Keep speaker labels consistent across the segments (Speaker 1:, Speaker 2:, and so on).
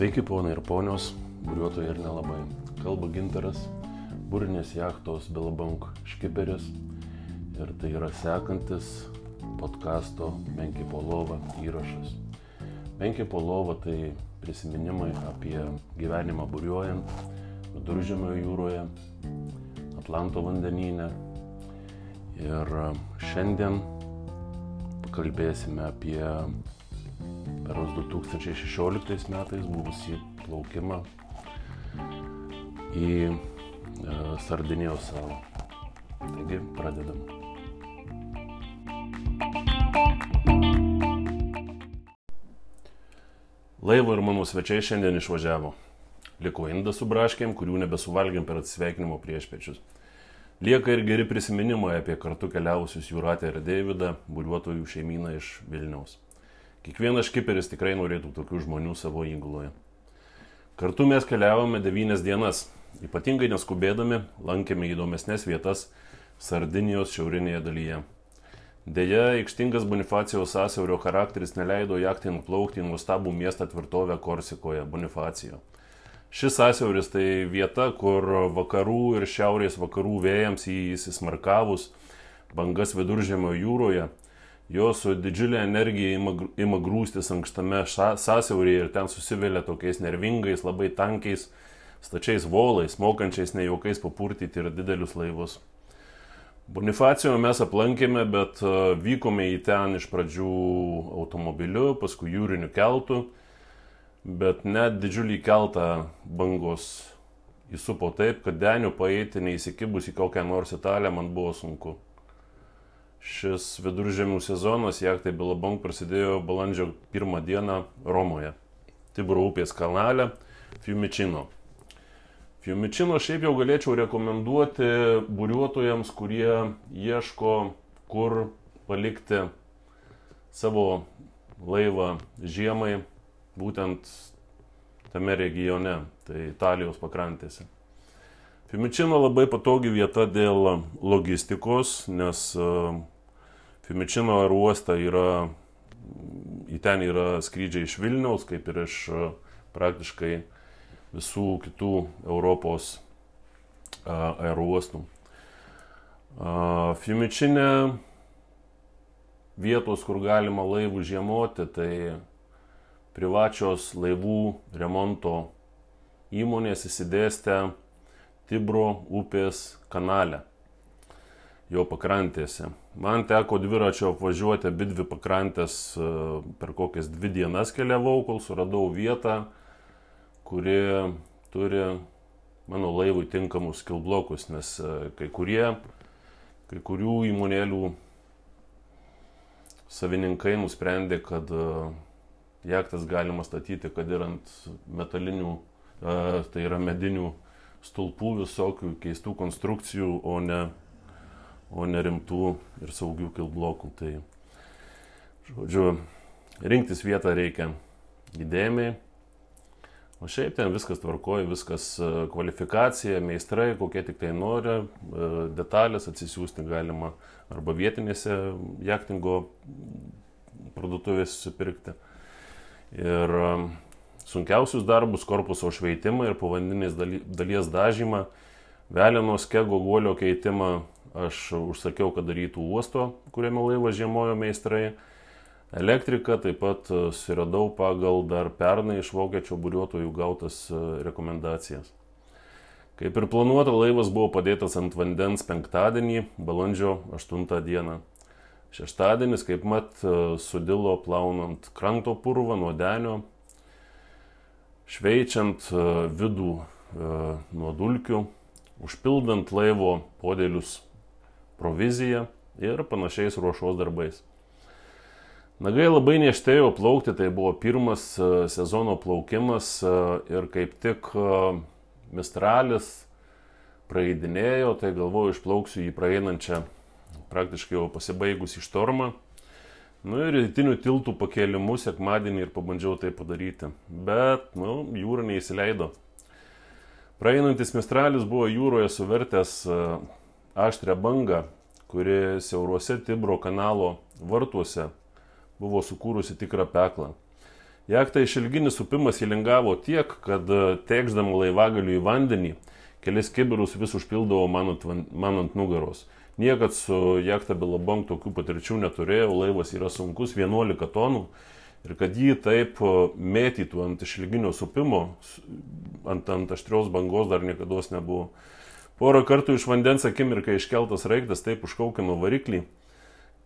Speaker 1: Sveiki, ponai ir ponios, buriuotojai ir nelabai. Kalba gintaras, burinės jachtos Bilabank škiperis ir tai yra sekantis podkasto Menkė Polova įrašas. Menkė Polova tai prisiminimai apie gyvenimą buriuojant Viduržėmio jūroje, Atlanto vandenyne. Ir šiandien pakalbėsime apie peros 2016 metais buvusį plaukimą į e, Sardinijos salą. Taigi pradedam. Laivo ir mano svečiai šiandien išvažiavo. Liko indas su braškėm, kurių nebesuvalgėm per atsisveikinimo priešpečius. Lieka ir geri prisiminimai apie kartu keliausius Jūratę ir Deividą, buriuotojų šeimyną iš Vilniaus. Kiekvienas škiperis tikrai norėtų tokių žmonių savo įguloje. Kartu mes keliavome devynias dienas, ypatingai neskubėdami lankėme įdomesnės vietas Sardinijos šiaurinėje dalyje. Deja, aikštingas Bonifacijos sąsiaurio charakteris neleido jachtai nuplaukti į nuostabų miestą tvirtovę Korsikoje, Bonifacijo. Šis sąsiauris tai vieta, kur vakarų ir šiaurės vakarų vėjams įsismarkavus bangas viduržėmio jūroje, jos su didžiulė energija ima, grūstis ankštame sąsiauryje ir ten susivėlė tokiais nervingais, labai tankiais, stačiais volais, mokančiais ne jaukais papurtyti ir didelius laivus. Bonifacijo mes aplankėme, bet e, vykome į ten iš pradžių automobiliu, paskui jūriniu keltu, bet net didžiulį keltą bangos įsupo taip, kad denių paeiti neįsikibus į kokią nors Italiją man buvo sunku. Šis viduržėmių sezonas jachtai Bilabong prasidėjo balandžio pirmą dieną Romoje, Tibro upės kanale Fiumicino. Fiumicino šiaip jau galėčiau rekomenduoti buriuotojams, kurie ieško, kur palikti savo laivą žiemai, būtent tame regione, tai Italijos pakrantėse. Fiumicino labai patogi vieta dėl logistikos, nes e, Fiumicino aerouosta yra, į ten yra skrydžiai iš Vilniaus, kaip ir iš e, praktiškai visų kitų Europos aerouostų. Fiumičinė vietos, kur galima laivų žiemoti, tai privačios laivų remonto įmonės įsidėstę Tibro upės kanale, jo pakrantėse. Man teko dviračio apvažiuoti abi dvi pakrantės per kokias dvi dienas keliavau, kol suradau vietą, kuri turi mano laivui tinkamus kilblokus, nes e, kai kurie, kai kurių įmonėlių savininkai nusprendė, kad e, jachtas galima statyti, kad ir ant metalinių, e, tai yra medinių stulpų visokių keistų konstrukcijų, o ne, o ne rimtų ir saugių kilblokų. Tai, žodžiu, rinktis vietą reikia įdėmiai O šiaip ten viskas tvarkoja, viskas e, kvalifikacija, meistrai, kokie tik tai nori, e, detalės atsisiųsti galima arba vietinėse jachtingo parduotuvėse susipirkti. Ir e, sunkiausius darbus, korpuso šveitimą ir povandeninės dalies dažymą, velino skego guolio keitimą aš užsakiau, kad darytų uosto, kuriame laivas žiemojo meistrai Elektrika taip pat e, susiradau pagal dar pernai iš vokiečio buriuotojų gautas e, rekomendacijas. Kaip ir planuota, laivas buvo padėtas ant vandens penktadienį, balandžio 8 dieną. Šeštadienis, kaip mat, e, sudilo plaunant kranto purvą nuo denio, šveičiant vidų nuo dulkių, užpildant laivo podėlius proviziją ir panašiais ruošos darbais. Nagai labai neštėjo plaukti, tai buvo pirmas e, sezono plaukimas e, ir kaip tik e, Mistralis praeidinėjo, tai galvoju išplauksiu į praeinančią praktiškai jau pasibaigusi štormą. Nu ir rytinių tiltų pakėlimu sekmadienį ir pabandžiau tai padaryti. Bet, nu, jūra neįsileido. Praeinantis mistralis buvo jūroje suvertęs aštrę bangą, kuri siauruose Tibro kanalo vartuose buvo sukūrusi tikrą peklą. Jachta išilginis upimas įlingavo tiek, kad e, tekždama laivagaliu į vandenį, kelis kibirus vis užpildavo man ant, man ant nugaros. Niekad su jachta Bilabong tokių patirčių neturėjau, laivas yra sunkus, 11 tonų. Ir kad jį taip mėtytų ant išilginio supimo, ant, ant aštrios bangos dar niekada nebuvo. Porą kartų iš vandens akimirką iškeltas raiktas taip užkaukino variklį,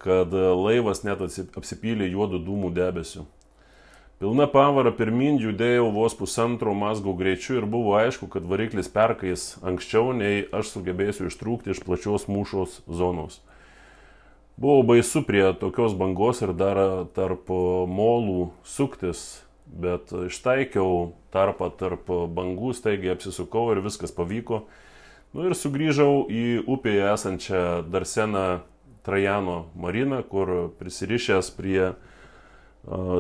Speaker 1: kad e, laivas net apsipylė juodų dūmų debesių. Pilna pavara pirmin judėjau vos pusantro mazgo greičiu ir buvo aišku, kad variklis perkais anksčiau, nei aš sugebėsiu ištrūkti iš plačios mūšos zonos. Buvo baisu prie tokios bangos ir dar tarp molų suktis, bet ištaikiau tarpą tarp bangų, staigiai apsisukau ir viskas pavyko. Nu ir sugrįžau į upėje esančią Darseną Trajano mariną, kur prisirišęs prie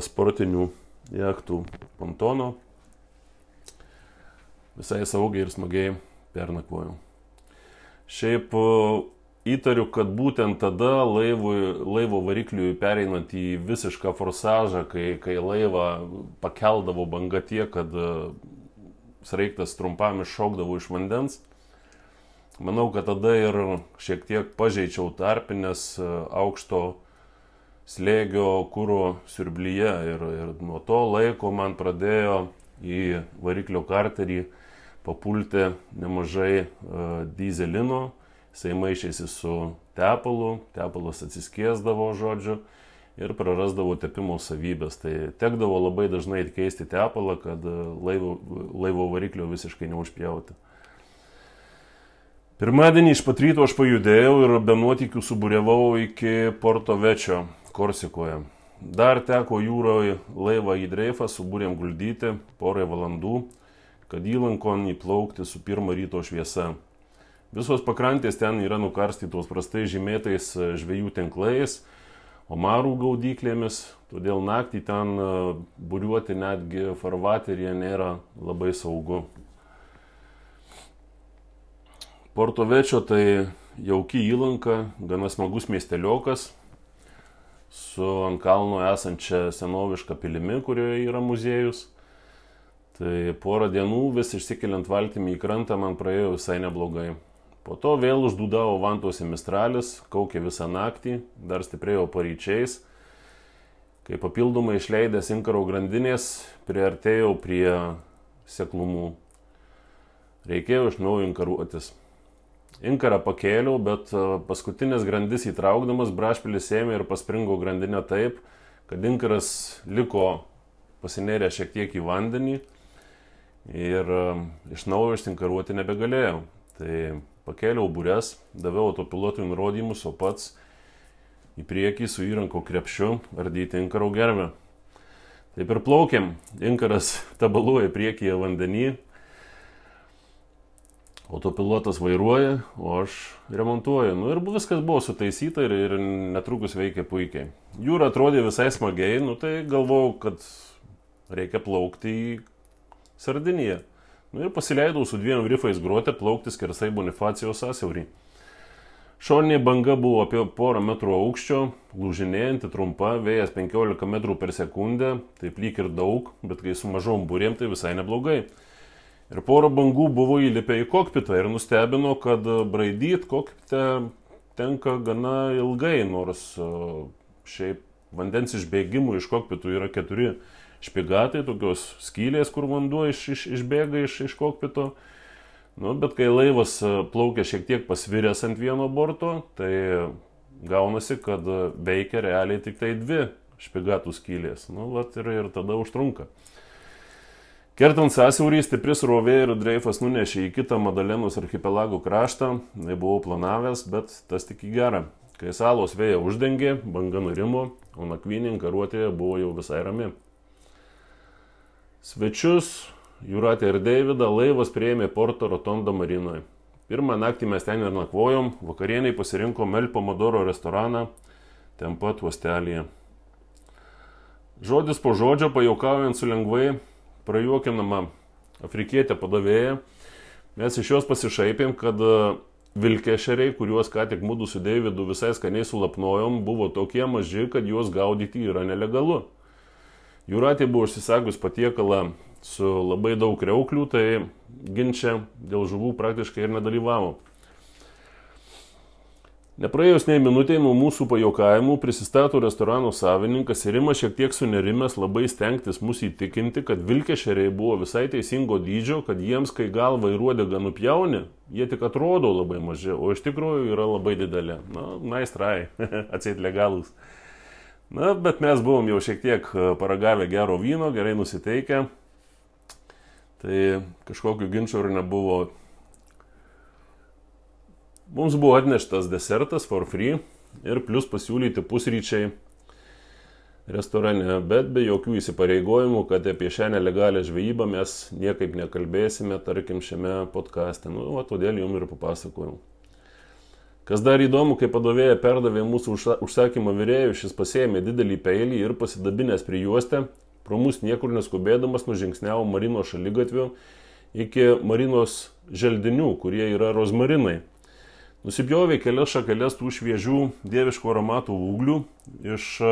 Speaker 1: sportinių jachtų pontono. Visai saugiai ir smagiai pernakvojau. Šiaip įtariu, kad būtent tada laivui, laivo varikliui pereinant į visišką forsažą, kai, kai laivą pakeldavo banga tiek, kad e, sraigtas trumpam iššokdavo iš vandens, manau, kad tada ir šiek tiek pažeičiau tarpinės e, aukšto slėgio kūro siurblyje ir, ir nuo to laiko man pradėjo į variklio karterį papulti nemažai uh, dizelino, jisai maišėsi su tepalu, tepalas atsiskiesdavo žodžiu ir prarasdavo tepimo savybės. Tai tekdavo labai dažnai keisti tepalą, kad e, laivo, laivo variklio visiškai neužpjauti. Pirmadienį iš pat ryto aš pajudėjau ir be nuotykių suburiavau iki Porto Večio, Korsikoje. Dar teko jūroje laivą į dreifą, subūrėm guldyti porai valandų, kad įlankon įplaukti su pirmą ryto šviesa. Visos pakrantės ten yra nukarstytos prastai žymėtais žvėjų tinklais, omarų gaudyklėmis, todėl naktį ten e, būriuoti netgi farvateryje nėra labai saugu. Porto Večio tai jauki įlanka, gana smagus miesteliokas, su ant kalno esančia senoviška pilimi, kurioje yra muziejus. Tai porą dienų vis išsikeliant valtimi į krantą man praėjo visai neblogai. Po to vėl uždūdavo vantuose mistralis, kaukė visą naktį, dar stiprėjo paryčiais. Kai papildomai išleidęs inkaro grandinės, priartėjau prie seklumų. Reikėjo iš naujo inkaruotis. Inkarą pakėliau, bet e, paskutinės grandis įtraukdamas brašpilis ėmė ir paspringo grandinę taip, kad inkaras liko pasinėrę šiek tiek į vandenį ir e, iš naujo ištinkaruoti nebegalėjau. Tai pakėliau būres, daviau autopilotui nurodymus, o pats į priekį su įranko krepšiu ardyti inkaro gervę. Taip ir plaukiam, inkaras tabaluoja priekyje vandenį, autopilotas vairuoja, o aš remontuoju. Nu ir viskas buvo sutaisyta ir, ir netrukus veikia puikiai. Jūra atrodė visai smagiai, nu tai galvojau, kad reikia plaukti į Sardiniją. Nu ir pasileidau su dviem rifais gruotę plaukti skersai Bonifacijos sąsiaurį. Šoninė banga buvo apie porą metrų aukščio, lūžinėjanti trumpa, vėjas 15 metrų per sekundę, taip lyg ir daug, bet kai su mažom burėm tai visai neblogai. Ir poro bangų buvo įlipę į kokpitą ir nustebino, kad braidyt kokpite tenka gana ilgai, nors šiaip vandens išbėgimų iš kokpitų yra keturi špigatai, tokios skylės, kur vanduo iš, iš, išbėga iš, iš kokpito. Nu, bet kai laivas plaukia šiek tiek pasviręs ant vieno borto, tai gaunasi, kad veikia realiai tik tai dvi špigatų skylės. Nu, vat, ir, ir tada užtrunka. Kertant sąsiaurį, stipri srovė ir dreifas nunešė į kitą Madalenos archipelago kraštą, tai buvau planavęs, bet tas tik į gerą. Kai salos vėja uždengė, banga nurimo, o nakvynė karuotėje buvo jau visai rami. Svečius, Juratė ir Deividą laivas prieėmė Porto Rotondo marinoje. Pirmą naktį mes ten ir nakvojom, vakarieniai pasirinkom El Pomodoro restoraną, ten pat uostelėje. Žodis po žodžio, pajokaujant su lengvai prajuokinama afrikietė padavėja. Mes iš jos pasišaipėm, kad e, vilkešeriai, kuriuos ką tik mūdu su Deividu visai skaniai sulapnojom, buvo tokie maži, kad juos gaudyti yra nelegalu. Jūratė buvo užsisakus patiekalą su labai daug reuklių, tai ginčia dėl žuvų praktiškai ir nedalyvavo. Nepraėjus nei minutėje nuo mūsų pajokavimų prisistato restorano savininkas ir ima šiek tiek sunerimęs labai stengtis mus įtikinti, kad vilkešeriai buvo visai teisingo dydžio, kad jiems, kai galva į ruodegą nupjauni, jie tik atrodo labai maži, o iš tikrųjų yra labai didelė. Na, naistrai, atseit legalus. Na, bet mes buvom jau šiek tiek e, paragavę gero vyno, gerai nusiteikę. Tai kažkokiu ginčiu ir nebuvo Mums buvo atneštas desertas for free ir plus pasiūlyti pusryčiai restorane, bet be jokių įsipareigojimų, kad apie šią nelegalę žvejybą mes niekaip nekalbėsime, tarkim, šiame podkastė. Nu, o todėl jums ir papasakojau. Kas dar įdomu, kai padovėja perdavė mūsų užsakymą vyrėjų, šis pasėmė didelį peilį ir pasidabinęs prie juostę, pro mus niekur neskubėdamas nužingsniavo Marino šalygatviu iki Marinos želdinių, kurie yra rozmarinai. Nusipjovė kelias šakelės tų šviežių dieviško aromatų ūglių iš e,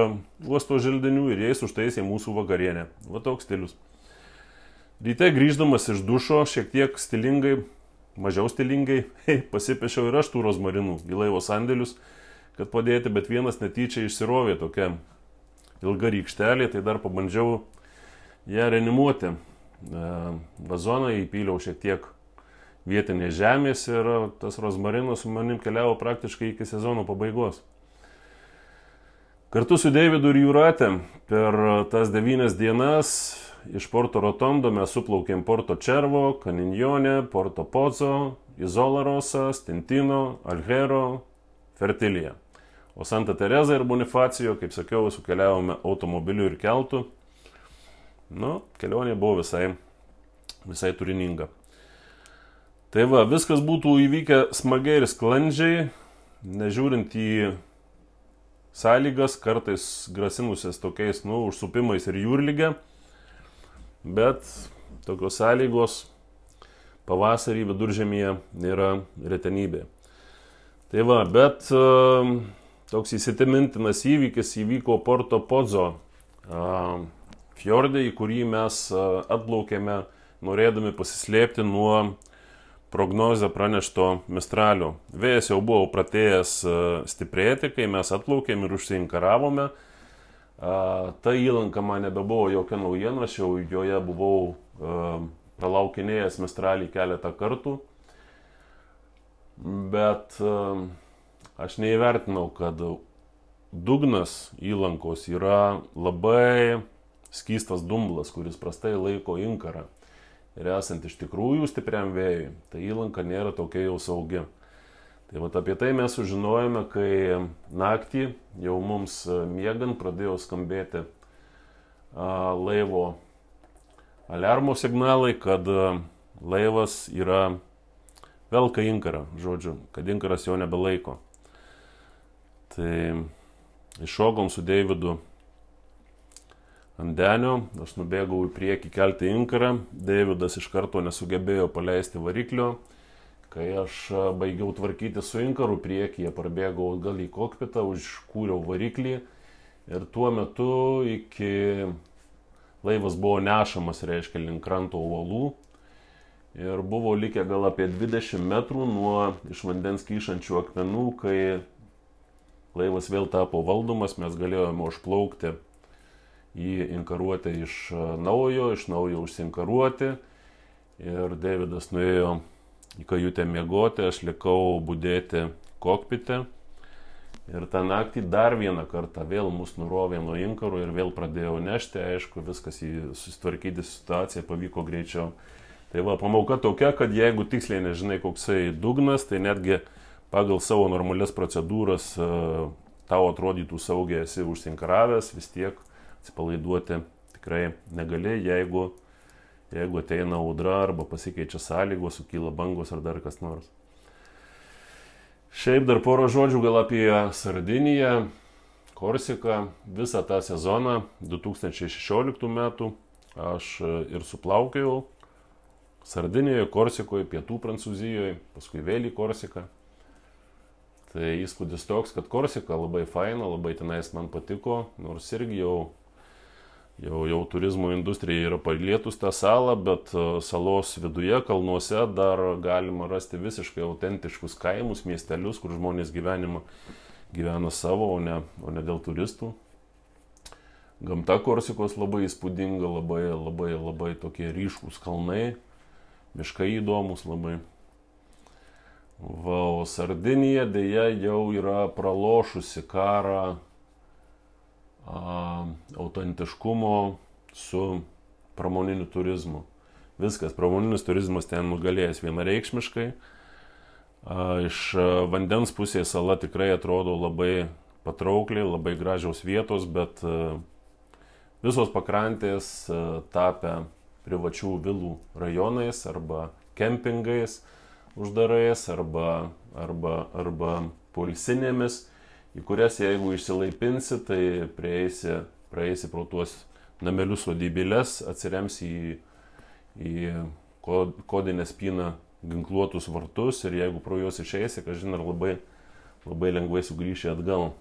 Speaker 1: uosto želdinių ir jais užtaisė mūsų vakarienę. Va toks stilius. Ryte grįždamas iš dušo, šiek tiek stilingai, mažiau stilingai, hei, pasipešiau ir aš tų rozmarinų į laivo sandėlius, kad padėti, bet vienas netyčia išsirovė tokia ilga rykštelė, tai dar pabandžiau ją reanimuoti. E, vazoną įpyliau šiek tiek vietinės žemės ir tas rozmarinas su manim keliavo praktiškai iki sezono pabaigos. Kartu su Davidu ir Jūratė per tas devynias dienas iš Porto Rotondo mes suplaukėm Porto Červo, Kaninjonė, Porto Pozo, Izola Rosa, Stintino, Alhero, Fertilija. O Santa Teresa ir Bonifacijo, kaip sakiau, sukeliavome automobiliu ir keltu. Nu, kelionė buvo visai, visai turininga. Tai va, viskas būtų įvykę smagiai ir sklandžiai, nežiūrint į sąlygas, kartais grasinusias tokiais, nu, užsupimais ir jūrlygė, bet tokios sąlygos pavasarį viduržemėje nėra retenybė. Tai va, bet uh, toks įsitimintinas įvykis įvyko Porto Pozo uh, fjorde, į kurį mes uh, atplaukėme norėdami pasislėpti nuo prognozę pranešto Mistralio. Vėjas jau buvo pratėjęs e, stiprėti, kai mes atplaukėm ir užsiinkaravome. Ta įlanka man nebebuvo jokia naujiena, aš jau joje buvau pralaukinėjęs Mistralį keletą kartų. Bet aš neįvertinau, kad dugnas įlankos yra labai skystas dumblas, kuris prastai laiko inkarą ir esant iš tikrųjų stipriam vėjui, tai įlanka nėra tokia jau saugi. Tai vat apie tai mes sužinojome, kai naktį jau mums miegant pradėjo skambėti laivo alarmo signalai, kad a, laivas yra velka inkarą, žodžiu, kad inkaras jo nebelaiko. Tai iššokom su Deividu ant denio, aš nubėgau į priekį kelti inkarą, Davidas iš karto nesugebėjo paleisti variklio, kai aš baigiau tvarkyti su inkaru priekyje, prabėgau gal į kokpitą, užkūriau variklį ir tuo metu iki laivas buvo nešamas, reiškia, link kranto uolų ir buvo likę gal apie 20 metrų nuo iš vandens kyšančių akmenų, kai laivas vėl tapo valdomas, mes galėjome užplaukti jį inkaruoti iš e, naujo, iš naujo užsinkaruoti. Ir Davidas nuėjo kajutę miegoti, aš likau būdėti kokpite. Ir tą naktį dar vieną kartą vėl mus nurovė nuo inkarų ir vėl pradėjau nešti, aišku, viskas į susitvarkyti situaciją pavyko greičiau. Tai va, pamoka tokia, kad jeigu tiksliai nežinai, koksai dugnas, tai netgi pagal savo normalias procedūras e, tau atrodytų saugiai esi užsinkaravęs, vis tiek atsipalaiduoti tikrai negali, jeigu, jeigu ateina audra arba pasikeičia sąlygos, sukyla bangos ar dar kas nors. Šiaip dar porą žodžių gal apie Sardiniją, Korsiką. Visą tą sezoną 2016 metų aš ir suplaukėjau Sardinijoje, Korsikoje, Pietų Prancūzijoje, paskui vėl į Korsiką. Tai įspūdis toks, kad Korsika labai faina, labai tenais man patiko, nors irgi jau jau, jau turizmo industrija yra palietus tą salą, bet e, salos viduje, kalnuose dar galima rasti visiškai autentiškus kaimus, miestelius, kur žmonės gyvenimą gyvena savo, o ne, o ne dėl turistų. Gamta Korsikos labai įspūdinga, labai, labai, labai tokie ryškus kalnai, miškai įdomus labai. Va, o Sardinija dėja jau yra pralošusi karą autentiškumo su pramoniniu turizmu. Viskas, pramoninis turizmas ten nugalėjęs vienareikšmiškai. Iš vandens pusės sala tikrai atrodo labai patraukliai, labai gražios vietos, bet visos pakrantės tapę privačių vilų rajonais arba kempingais uždarais arba, arba, arba polisinėmis į kurias jeigu išsilaipinsi, tai prieisi, praeisi pro tuos namelius sodybėlės, atsiremsi į, į kodinę spyną ginkluotus vartus ir jeigu pro juos išeisi, kažin ar labai, labai lengvai sugrįši atgal.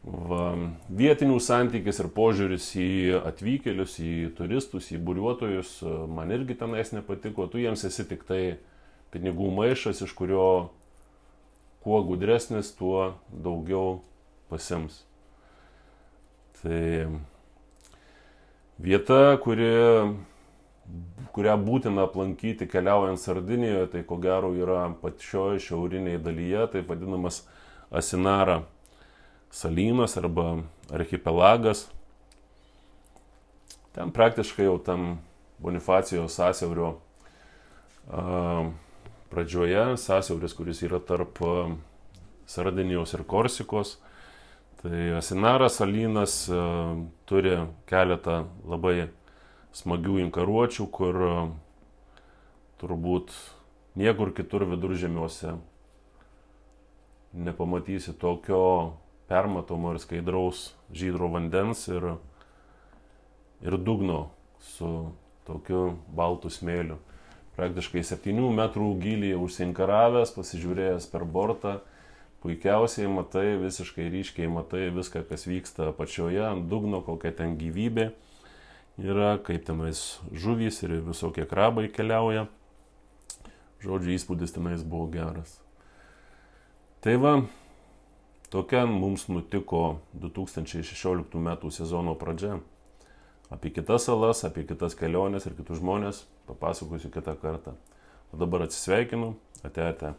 Speaker 1: Va, vietinių santykis ir požiūris į atvykėlius, į turistus, į buriuotojus man irgi tenais nepatiko, tu jiems esi tik tai pinigų maišas, iš kurio kuo gudresnis, tuo daugiau pasims. Tai vieta, kuri, kurią būtina aplankyti keliaujant Sardinijoje, tai ko gero yra pačioje šiaurinėje dalyje, tai vadinamas Asinara salynas arba archipelagas. Ten praktiškai jau tam Bonifacijos sąsiaurio uh, pradžioje, sąsiauris, kuris yra tarp e, Sardinijos ir Korsikos. Tai Asinaras salynas e, turi keletą labai smagių inkaruočių, kur e, turbūt niekur kitur viduržėmiuose nepamatysi tokio permatomo ir skaidraus žydro vandens ir, ir dugno su tokiu baltu smėliu praktiškai 7 metrų gilį užsinkaravęs, pasižiūrėjęs per bortą, puikiausiai matai, visiškai ryškiai matai viską, kas vyksta apačioje, ant dugno, kokia ten gyvybė yra, kaip tenais žuvys ir visokie krabai keliauja. Žodžiu, įspūdis tenais buvo geras. Tai va, tokia mums nutiko 2016 m. sezono pradžia. Apie kitas salas, apie kitas keliones ir kitus žmonės papasakosiu kitą kartą. O dabar atsisveikinu, ate ate.